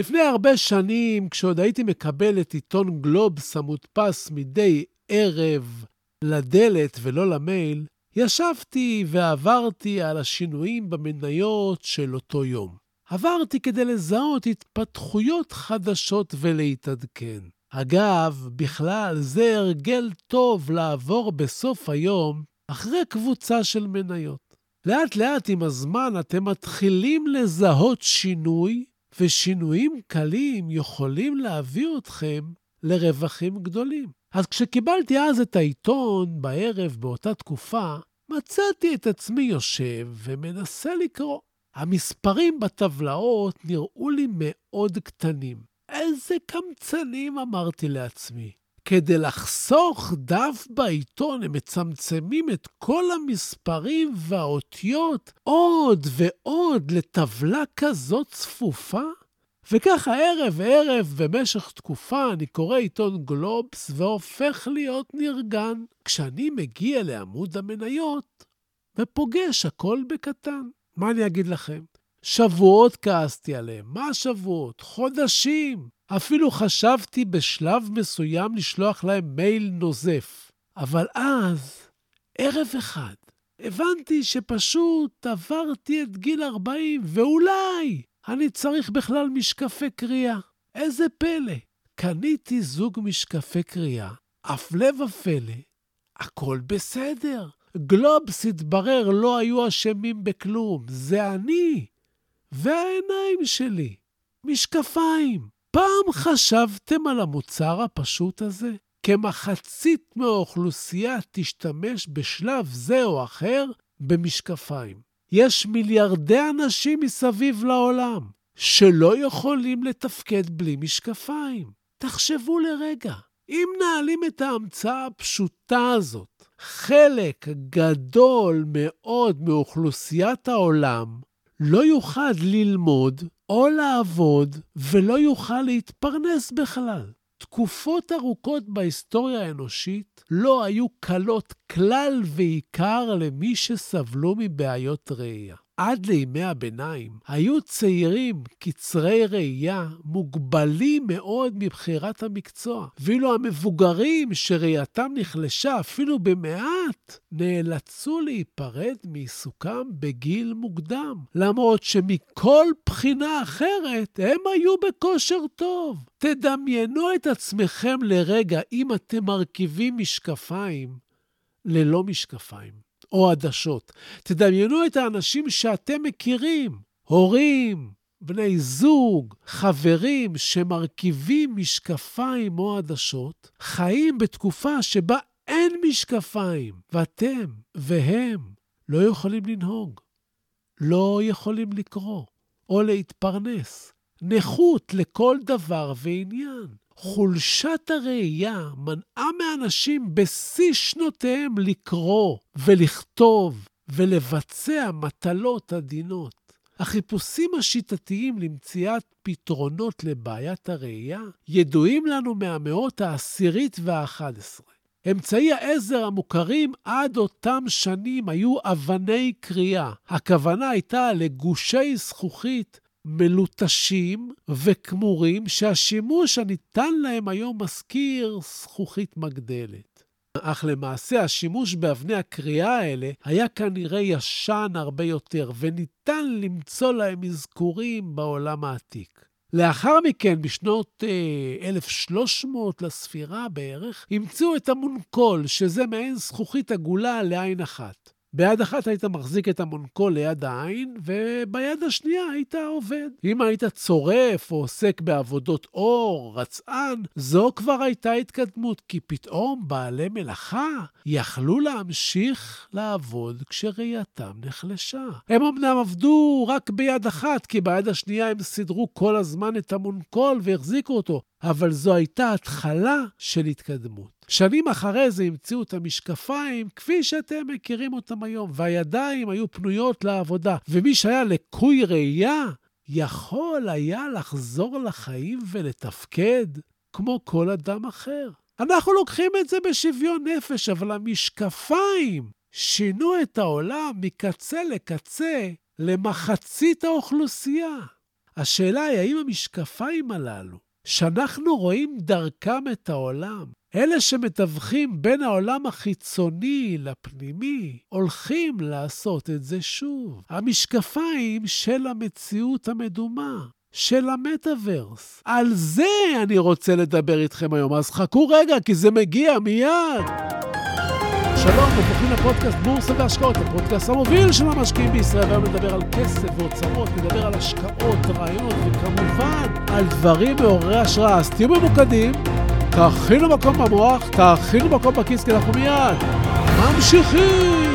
לפני הרבה שנים, כשעוד הייתי מקבל את עיתון גלובס המודפס מדי ערב לדלת ולא למייל, ישבתי ועברתי על השינויים במניות של אותו יום. עברתי כדי לזהות התפתחויות חדשות ולהתעדכן. אגב, בכלל, זה הרגל טוב לעבור בסוף היום אחרי קבוצה של מניות. לאט-לאט עם הזמן אתם מתחילים לזהות שינוי ושינויים קלים יכולים להביא אתכם לרווחים גדולים. אז כשקיבלתי אז את העיתון בערב באותה תקופה, מצאתי את עצמי יושב ומנסה לקרוא. המספרים בטבלאות נראו לי מאוד קטנים. איזה קמצנים, אמרתי לעצמי. כדי לחסוך דף בעיתון, הם מצמצמים את כל המספרים והאותיות עוד ועוד לטבלה כזאת צפופה? וככה ערב ערב במשך תקופה אני קורא עיתון גלובס והופך להיות נרגן. כשאני מגיע לעמוד המניות ופוגש הכל בקטן. מה אני אגיד לכם? שבועות כעסתי עליהם. מה שבועות? חודשים. אפילו חשבתי בשלב מסוים לשלוח להם מייל נוזף. אבל אז, ערב אחד, הבנתי שפשוט עברתי את גיל 40, ואולי אני צריך בכלל משקפי קריאה. איזה פלא. קניתי זוג משקפי קריאה, הפלא ופלא, הכל בסדר. גלובס, התברר, לא היו אשמים בכלום. זה אני. והעיניים שלי. משקפיים. פעם חשבתם על המוצר הפשוט הזה? כמחצית מהאוכלוסייה תשתמש בשלב זה או אחר במשקפיים. יש מיליארדי אנשים מסביב לעולם שלא יכולים לתפקד בלי משקפיים. תחשבו לרגע, אם נעלים את ההמצאה הפשוטה הזאת, חלק גדול מאוד מאוכלוסיית העולם לא יוכל ללמוד או לעבוד ולא יוכל להתפרנס בכלל. תקופות ארוכות בהיסטוריה האנושית לא היו קלות כלל ועיקר למי שסבלו מבעיות ראייה. עד לימי הביניים היו צעירים קצרי ראייה מוגבלים מאוד מבחירת המקצוע, ואילו המבוגרים שראייתם נחלשה אפילו במעט, נאלצו להיפרד מעיסוקם בגיל מוקדם, למרות שמכל בחינה אחרת הם היו בכושר טוב. תדמיינו את עצמכם לרגע אם אתם מרכיבים משקפיים ללא משקפיים. או עדשות. תדמיינו את האנשים שאתם מכירים, הורים, בני זוג, חברים שמרכיבים משקפיים או עדשות, חיים בתקופה שבה אין משקפיים, ואתם והם לא יכולים לנהוג, לא יכולים לקרוא או להתפרנס. נכות לכל דבר ועניין. חולשת הראייה מנעה מאנשים בשיא שנותיהם לקרוא ולכתוב ולבצע מטלות עדינות. החיפושים השיטתיים למציאת פתרונות לבעיית הראייה ידועים לנו מהמאות העשירית והאחד עשרה. אמצעי העזר המוכרים עד אותם שנים היו אבני קריאה. הכוונה הייתה לגושי זכוכית מלוטשים וכמורים שהשימוש הניתן להם היום מזכיר זכוכית מגדלת. אך למעשה השימוש באבני הקריאה האלה היה כנראה ישן הרבה יותר, וניתן למצוא להם אזכורים בעולם העתיק. לאחר מכן, בשנות אה, 1300 לספירה בערך, המציאו את המונקול, שזה מעין זכוכית עגולה לעין אחת. ביד אחת היית מחזיק את המונקול ליד העין, וביד השנייה היית עובד. אם היית צורף או עוסק בעבודות אור, רצען, זו כבר הייתה התקדמות, כי פתאום בעלי מלאכה יכלו להמשיך לעבוד כשראייתם נחלשה. הם אמנם עבדו רק ביד אחת, כי ביד השנייה הם סידרו כל הזמן את המונקול והחזיקו אותו, אבל זו הייתה התחלה של התקדמות. שנים אחרי זה המציאו את המשקפיים כפי שאתם מכירים אותם היום, והידיים היו פנויות לעבודה, ומי שהיה לקוי ראייה, יכול היה לחזור לחיים ולתפקד כמו כל אדם אחר. אנחנו לוקחים את זה בשוויון נפש, אבל המשקפיים שינו את העולם מקצה לקצה למחצית האוכלוסייה. השאלה היא, האם המשקפיים הללו, שאנחנו רואים דרכם את העולם, אלה שמתווכים בין העולם החיצוני לפנימי, הולכים לעשות את זה שוב. המשקפיים של המציאות המדומה. של המטאוורס. על זה אני רוצה לדבר איתכם היום, אז חכו רגע, כי זה מגיע מיד. שלום וברוכים לפודקאסט בורסה והשקעות, הפודקאסט המוביל של המשקיעים בישראל. היום נדבר על כסף ואוצרות, נדבר על השקעות, רעיונות, וכמובן על דברים מעוררי השראה. אז תהיו ממוקדים, תכינו מקום במוח, תכינו מקום בכיס, כי אנחנו מיד ממשיכים.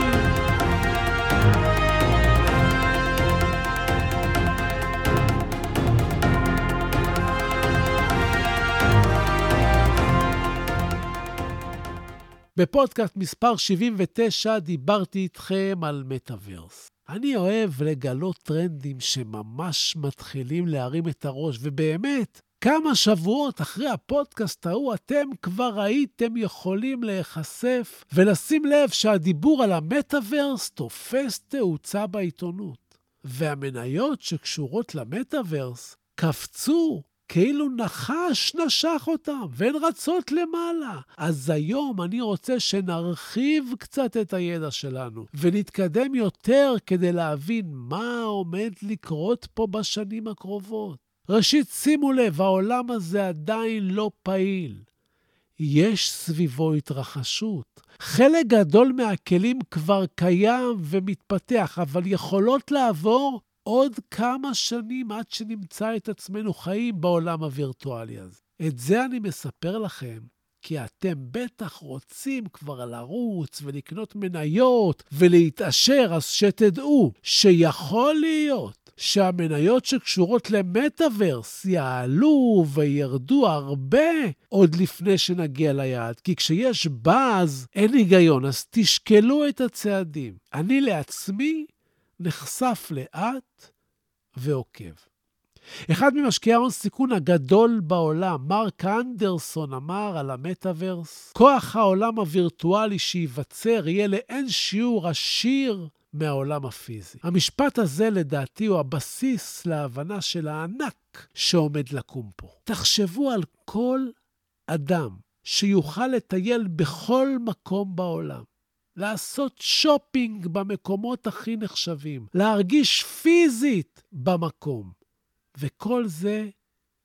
בפודקאסט מספר 79 דיברתי איתכם על מטאוורס. אני אוהב לגלות טרנדים שממש מתחילים להרים את הראש, ובאמת, כמה שבועות אחרי הפודקאסט ההוא אתם כבר הייתם יכולים להיחשף ולשים לב שהדיבור על המטאוורס תופס תאוצה בעיתונות. והמניות שקשורות למטאוורס קפצו כאילו נחש נשך אותם, והן רצות למעלה. אז היום אני רוצה שנרחיב קצת את הידע שלנו, ונתקדם יותר כדי להבין מה עומד לקרות פה בשנים הקרובות. ראשית, שימו לב, העולם הזה עדיין לא פעיל. יש סביבו התרחשות. חלק גדול מהכלים כבר קיים ומתפתח, אבל יכולות לעבור עוד כמה שנים עד שנמצא את עצמנו חיים בעולם הווירטואלי הזה. את זה אני מספר לכם, כי אתם בטח רוצים כבר לרוץ ולקנות מניות ולהתעשר, אז שתדעו שיכול להיות שהמניות שקשורות למטאוורס יעלו וירדו הרבה עוד לפני שנגיע ליעד. כי כשיש באז, אין היגיון, אז תשקלו את הצעדים. אני לעצמי נחשף לאט ועוקב. אחד ממשקיעי ההון סיכון הגדול בעולם, מרק אנדרסון, אמר על המטאוורס, כוח העולם הווירטואלי שייווצר יהיה לאין שיעור עשיר מהעולם הפיזי. המשפט הזה, לדעתי, הוא הבסיס להבנה של הענק שעומד לקום פה. תחשבו על כל אדם שיוכל לטייל בכל מקום בעולם. לעשות שופינג במקומות הכי נחשבים, להרגיש פיזית במקום. וכל זה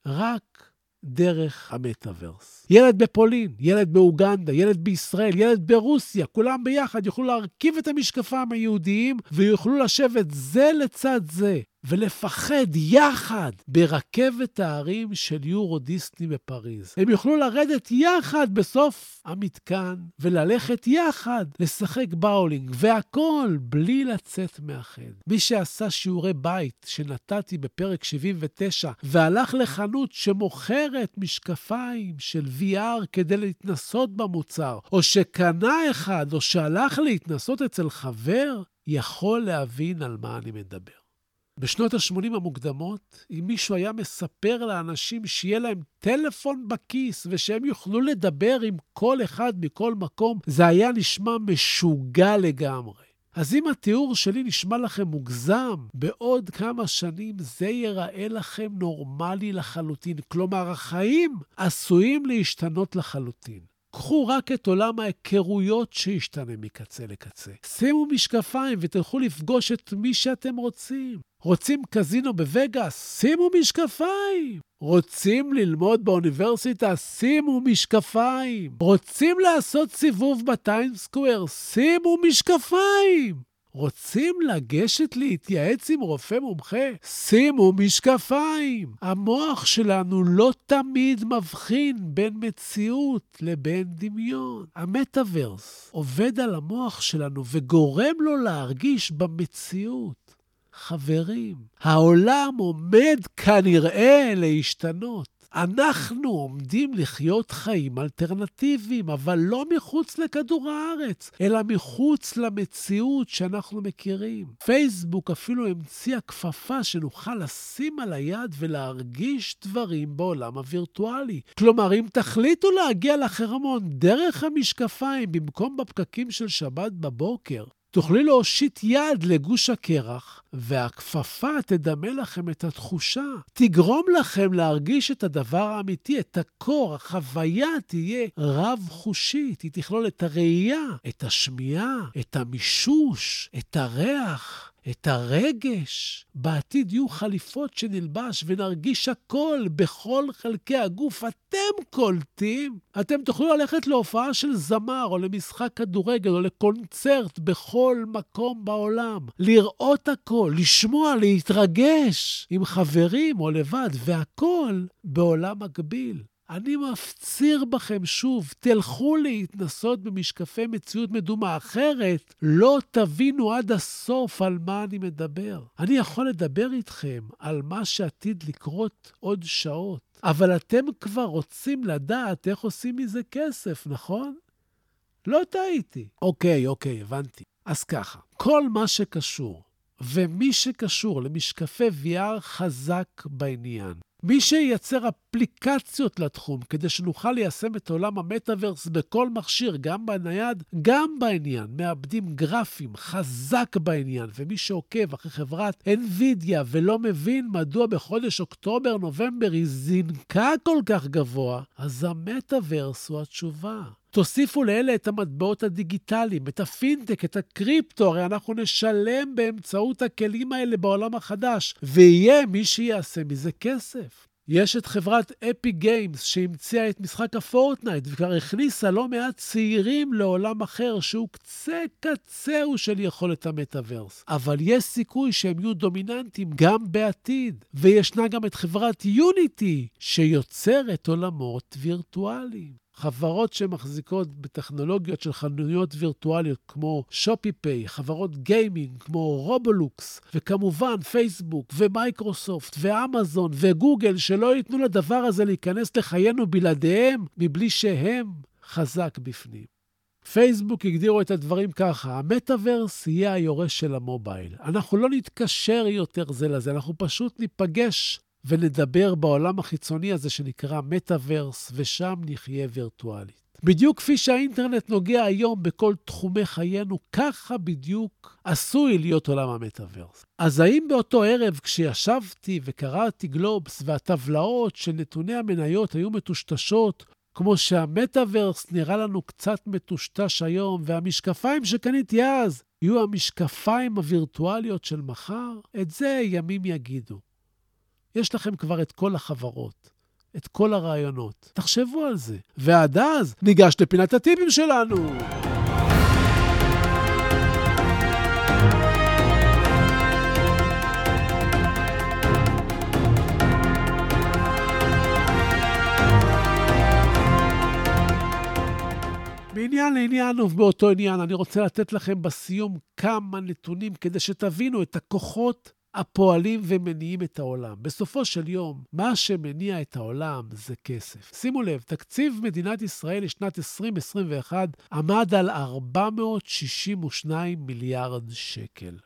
רק דרך המטאוורס. ילד בפולין, ילד באוגנדה, ילד בישראל, ילד ברוסיה, כולם ביחד יוכלו להרכיב את המשקפיים הייעודיים ויוכלו לשבת זה לצד זה ולפחד יחד ברכבת ההרים של יורו דיסני בפריז. הם יוכלו לרדת יחד בסוף המתקן וללכת יחד לשחק באולינג, והכול בלי לצאת מהחדר. מי שעשה שיעורי בית שנתתי בפרק 79 והלך לחנות שמוכרת משקפיים של VR כדי להתנסות במוצר, או שקנה אחד, או שהלך להתנסות אצל חבר, יכול להבין על מה אני מדבר. בשנות ה-80 המוקדמות, אם מישהו היה מספר לאנשים שיהיה להם טלפון בכיס ושהם יוכלו לדבר עם כל אחד מכל מקום, זה היה נשמע משוגע לגמרי. אז אם התיאור שלי נשמע לכם מוגזם, בעוד כמה שנים זה ייראה לכם נורמלי לחלוטין. כלומר, החיים עשויים להשתנות לחלוטין. קחו רק את עולם ההיכרויות שישתנה מקצה לקצה. שימו משקפיים ותלכו לפגוש את מי שאתם רוצים. רוצים קזינו בווגאס? שימו משקפיים. רוצים ללמוד באוניברסיטה? שימו משקפיים. רוצים לעשות סיבוב בטיימסקוויר? שימו משקפיים. רוצים לגשת להתייעץ עם רופא מומחה? שימו משקפיים. המוח שלנו לא תמיד מבחין בין מציאות לבין דמיון. המטאוורס עובד על המוח שלנו וגורם לו להרגיש במציאות. חברים, העולם עומד כנראה להשתנות. אנחנו עומדים לחיות חיים אלטרנטיביים, אבל לא מחוץ לכדור הארץ, אלא מחוץ למציאות שאנחנו מכירים. פייסבוק אפילו המציאה כפפה שנוכל לשים על היד ולהרגיש דברים בעולם הווירטואלי. כלומר, אם תחליטו להגיע לחרמון דרך המשקפיים במקום בפקקים של שבת בבוקר, תוכלי להושיט יד לגוש הקרח, והכפפה תדמה לכם את התחושה. תגרום לכם להרגיש את הדבר האמיתי, את הקור. החוויה תהיה רב-חושית. היא תכלול את הראייה, את השמיעה, את המישוש, את הריח. את הרגש. בעתיד יהיו חליפות שנלבש ונרגיש הכל בכל חלקי הגוף. אתם קולטים? אתם תוכלו ללכת להופעה של זמר או למשחק כדורגל או לקונצרט בכל מקום בעולם. לראות הכל, לשמוע, להתרגש עם חברים או לבד, והכל בעולם מקביל. אני מפציר בכם שוב, תלכו להתנסות במשקפי מציאות מדומה, אחרת לא תבינו עד הסוף על מה אני מדבר. אני יכול לדבר איתכם על מה שעתיד לקרות עוד שעות, אבל אתם כבר רוצים לדעת איך עושים מזה כסף, נכון? לא טעיתי. אוקיי, אוקיי, הבנתי. אז ככה, כל מה שקשור ומי שקשור למשקפי VR חזק בעניין. מי שייצר אפליקציות לתחום כדי שנוכל ליישם את עולם המטאוורס בכל מכשיר, גם בנייד, גם בנייח. מעבדים גרפיים, חזק בעניין. ומי שעוקב אחרי חברת NVIDIA ולא מבין מדוע בחודש אוקטובר-נובמבר היא זינקה כל כך גבוה, אז המטאוורס הוא התשובה. תוסיפו לאלה את המטבעות הדיגיטליים, את הפינטק, את הקריפטו, הרי אנחנו נשלם באמצעות הכלים האלה בעולם החדש, ויהיה מי שיעשה מזה כסף. יש את חברת Epic Games שהמציאה את משחק הפורטנייט וכבר הכניסה לא מעט צעירים לעולם אחר שהוא קצה קצהו של יכולת המטאוורס. אבל יש סיכוי שהם יהיו דומיננטיים גם בעתיד. וישנה גם את חברת Unity שיוצרת עולמות וירטואליים. חברות שמחזיקות בטכנולוגיות של חנויות וירטואליות כמו Shopify, חברות גיימינג כמו Roblox, וכמובן פייסבוק ומייקרוסופט ואמזון וגוגל, שלא ייתנו לדבר הזה להיכנס לחיינו בלעדיהם, מבלי שהם חזק בפנים. פייסבוק הגדירו את הדברים ככה, המטאוורס יהיה היורש של המובייל. אנחנו לא נתקשר יותר זה לזה, אנחנו פשוט ניפגש ונדבר בעולם החיצוני הזה שנקרא מטאוורס, ושם נחיה וירטואלית. בדיוק כפי שהאינטרנט נוגע היום בכל תחומי חיינו, ככה בדיוק עשוי להיות עולם המטאוורס. אז האם באותו ערב, כשישבתי וקראתי גלובס והטבלאות של נתוני המניות היו מטושטשות, כמו שהמטאוורס נראה לנו קצת מטושטש היום, והמשקפיים שקניתי אז יהיו המשקפיים הווירטואליות של מחר? את זה ימים יגידו. יש לכם כבר את כל החברות, את כל הרעיונות. תחשבו על זה. ועד אז, ניגש לפינת הטיפים שלנו. מעניין לעניין ובאותו עניין, אני רוצה לתת לכם בסיום כמה נתונים כדי שתבינו את הכוחות הפועלים ומניעים את העולם. בסופו של יום, מה שמניע את העולם זה כסף. שימו לב, תקציב מדינת ישראל לשנת 2021 עמד על 462 מיליארד שקל.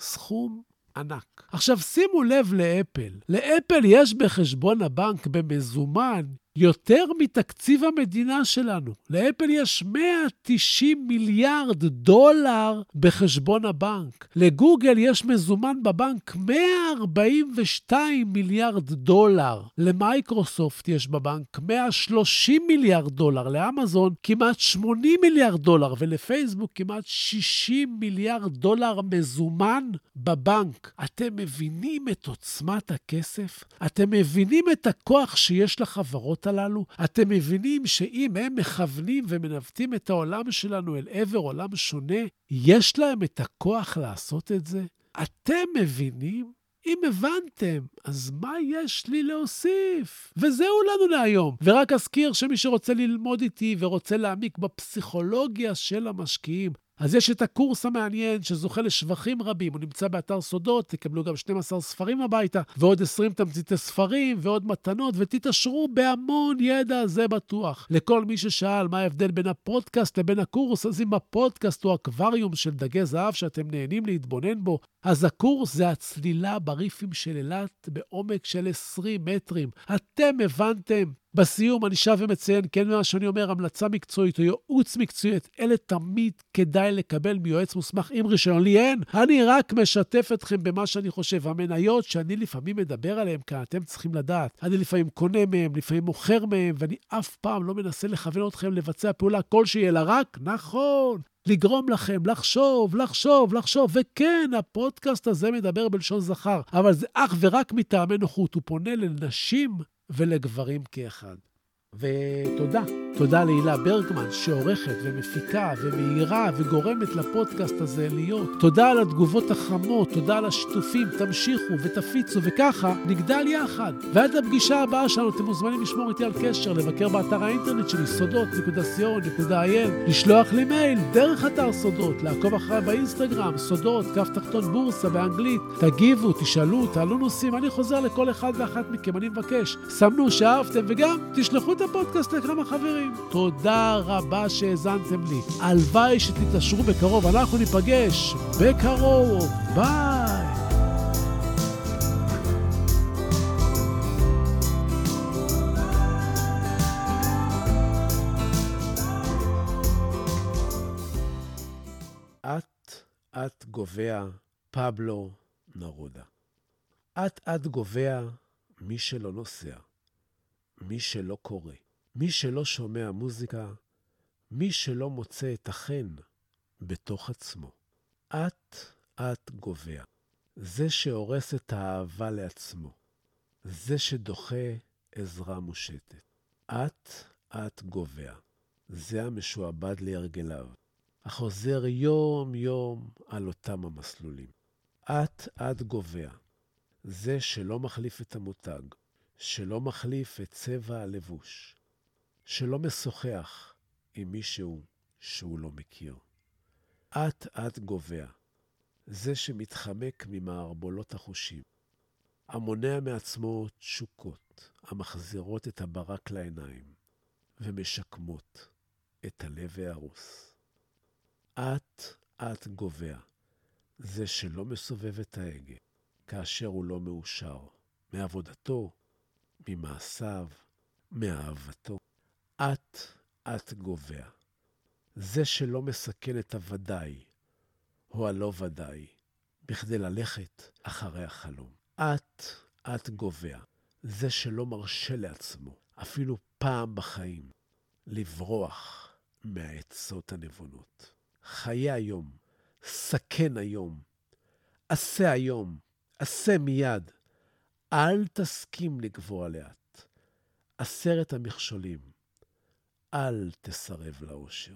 סכום ענק. עכשיו, שימו לב לאפל. לאפל יש בחשבון הבנק במזומן יותר מתקציב המדינה שלנו. לאפל יש 190 מיליארד דולר בחשבון הבנק. לגוגל יש מזומן בבנק 142 מיליארד דולר. למייקרוסופט יש בבנק 130 מיליארד דולר. לאמזון כמעט 80 מיליארד דולר, ולפייסבוק כמעט 60 מיליארד דולר מזומן בבנק. אתם מבינים את עוצמת הכסף? אתם מבינים את הכוח שיש לחברות הללו? אתם מבינים שאם הם מכוונים ומנווטים את העולם שלנו אל עבר עולם שונה, יש להם את הכוח לעשות את זה? אתם מבינים? אם הבנתם, אז מה יש לי להוסיף? וזהו לנו להיום. ורק אזכיר שמי שרוצה ללמוד איתי ורוצה להעמיק בפסיכולוגיה של המשקיעים, אז יש את הקורס המעניין שזוכה לשבחים רבים, הוא נמצא באתר סודות, תקבלו גם 12 ספרים הביתה, ועוד 20 תמציתי ספרים, ועוד מתנות, ותתעשרו בהמון ידע, זה בטוח. לכל מי ששאל מה ההבדל בין הפודקאסט לבין הקורס, אז אם הפודקאסט הוא אקווריום של דגי זהב שאתם נהנים להתבונן בו, אז הקורס זה הצלילה בריפים של אילת בעומק של 20 מטרים. אתם הבנתם? בסיום אני שב ומציין, כן מה שאני אומר, המלצה מקצועית או ייעוץ מקצועי, את אלה תמיד כדאי לקבל מיועץ מוסמך עם רישיון. לי אין, אני רק משתף אתכם במה שאני חושב. המניות שאני לפעמים מדבר עליהן כאן, אתם צריכים לדעת. אני לפעמים קונה מהן, לפעמים מוכר מהן, ואני אף פעם לא מנסה לכוון אתכם לבצע פעולה כלשהי, אלא רק, נכון, לגרום לכם לחשוב, לחשוב, לחשוב. וכן, הפודקאסט הזה מדבר בלשון זכר, אבל זה אך ורק מטעמי נוחות. הוא פונה לנשים ולגברים כאחד. ותודה. תודה להילה ברגמן, שעורכת ומפיקה ומאירה וגורמת לפודקאסט הזה להיות. תודה על התגובות החמות, תודה על השיתופים, תמשיכו ותפיצו, וככה נגדל יחד. ועד לפגישה הבאה שלנו אתם מוזמנים לשמור איתי על קשר, לבקר באתר האינטרנט שלי, סודות.co.il, לשלוח לי מייל דרך אתר סודות, לעקוב אחריי באינסטגרם, סודות, כף תחתון בורסה באנגלית. תגיבו, תשאלו, תעלו נושאים, אני חוזר לכל אחד ואחת מכם, אני מבקש. סמנו שאהבתם, וגם תשלחו את הפודקאסט לכמה חברים. תודה רבה שהאזנתם לי. הלוואי שתתעשרו בקרוב, אנחנו ניפגש בקרוב. ביי. אט-אט גובע פבלו נרודה. אט-אט גובע מי שלא נוסע, מי שלא קורא. מי שלא שומע מוזיקה, מי שלא מוצא את החן בתוך עצמו. אט-אט גובע. זה שהורס את האהבה לעצמו. זה שדוחה עזרה מושטת. אט-אט גובע. זה המשועבד להרגליו, החוזר יום-יום על אותם המסלולים. אט-אט גובע. זה שלא מחליף את המותג, שלא מחליף את צבע הלבוש, שלא משוחח עם מישהו שהוא לא מכיר. אט-אט גובע, זה שמתחמק ממערבולות החושים, המונע מעצמו תשוקות המחזירות את הברק לעיניים ומשקמות את הלב ההרוס. אט-אט גובע, זה שלא מסובב את ההגה כאשר הוא לא מאושר מעבודתו, ממעשיו, מאהבתו. אט-אט גובע. זה שלא מסכן את הוודאי, או הלא ודאי, בכדי ללכת אחרי החלום. אט-אט גובע. זה שלא מרשה לעצמו, אפילו פעם בחיים, לברוח מהעצות הנבונות. חיה היום, סכן היום, עשה היום, עשה מיד. אל תסכים לגבוה לאט. עשרת המכשולים אל תסרב לאושר.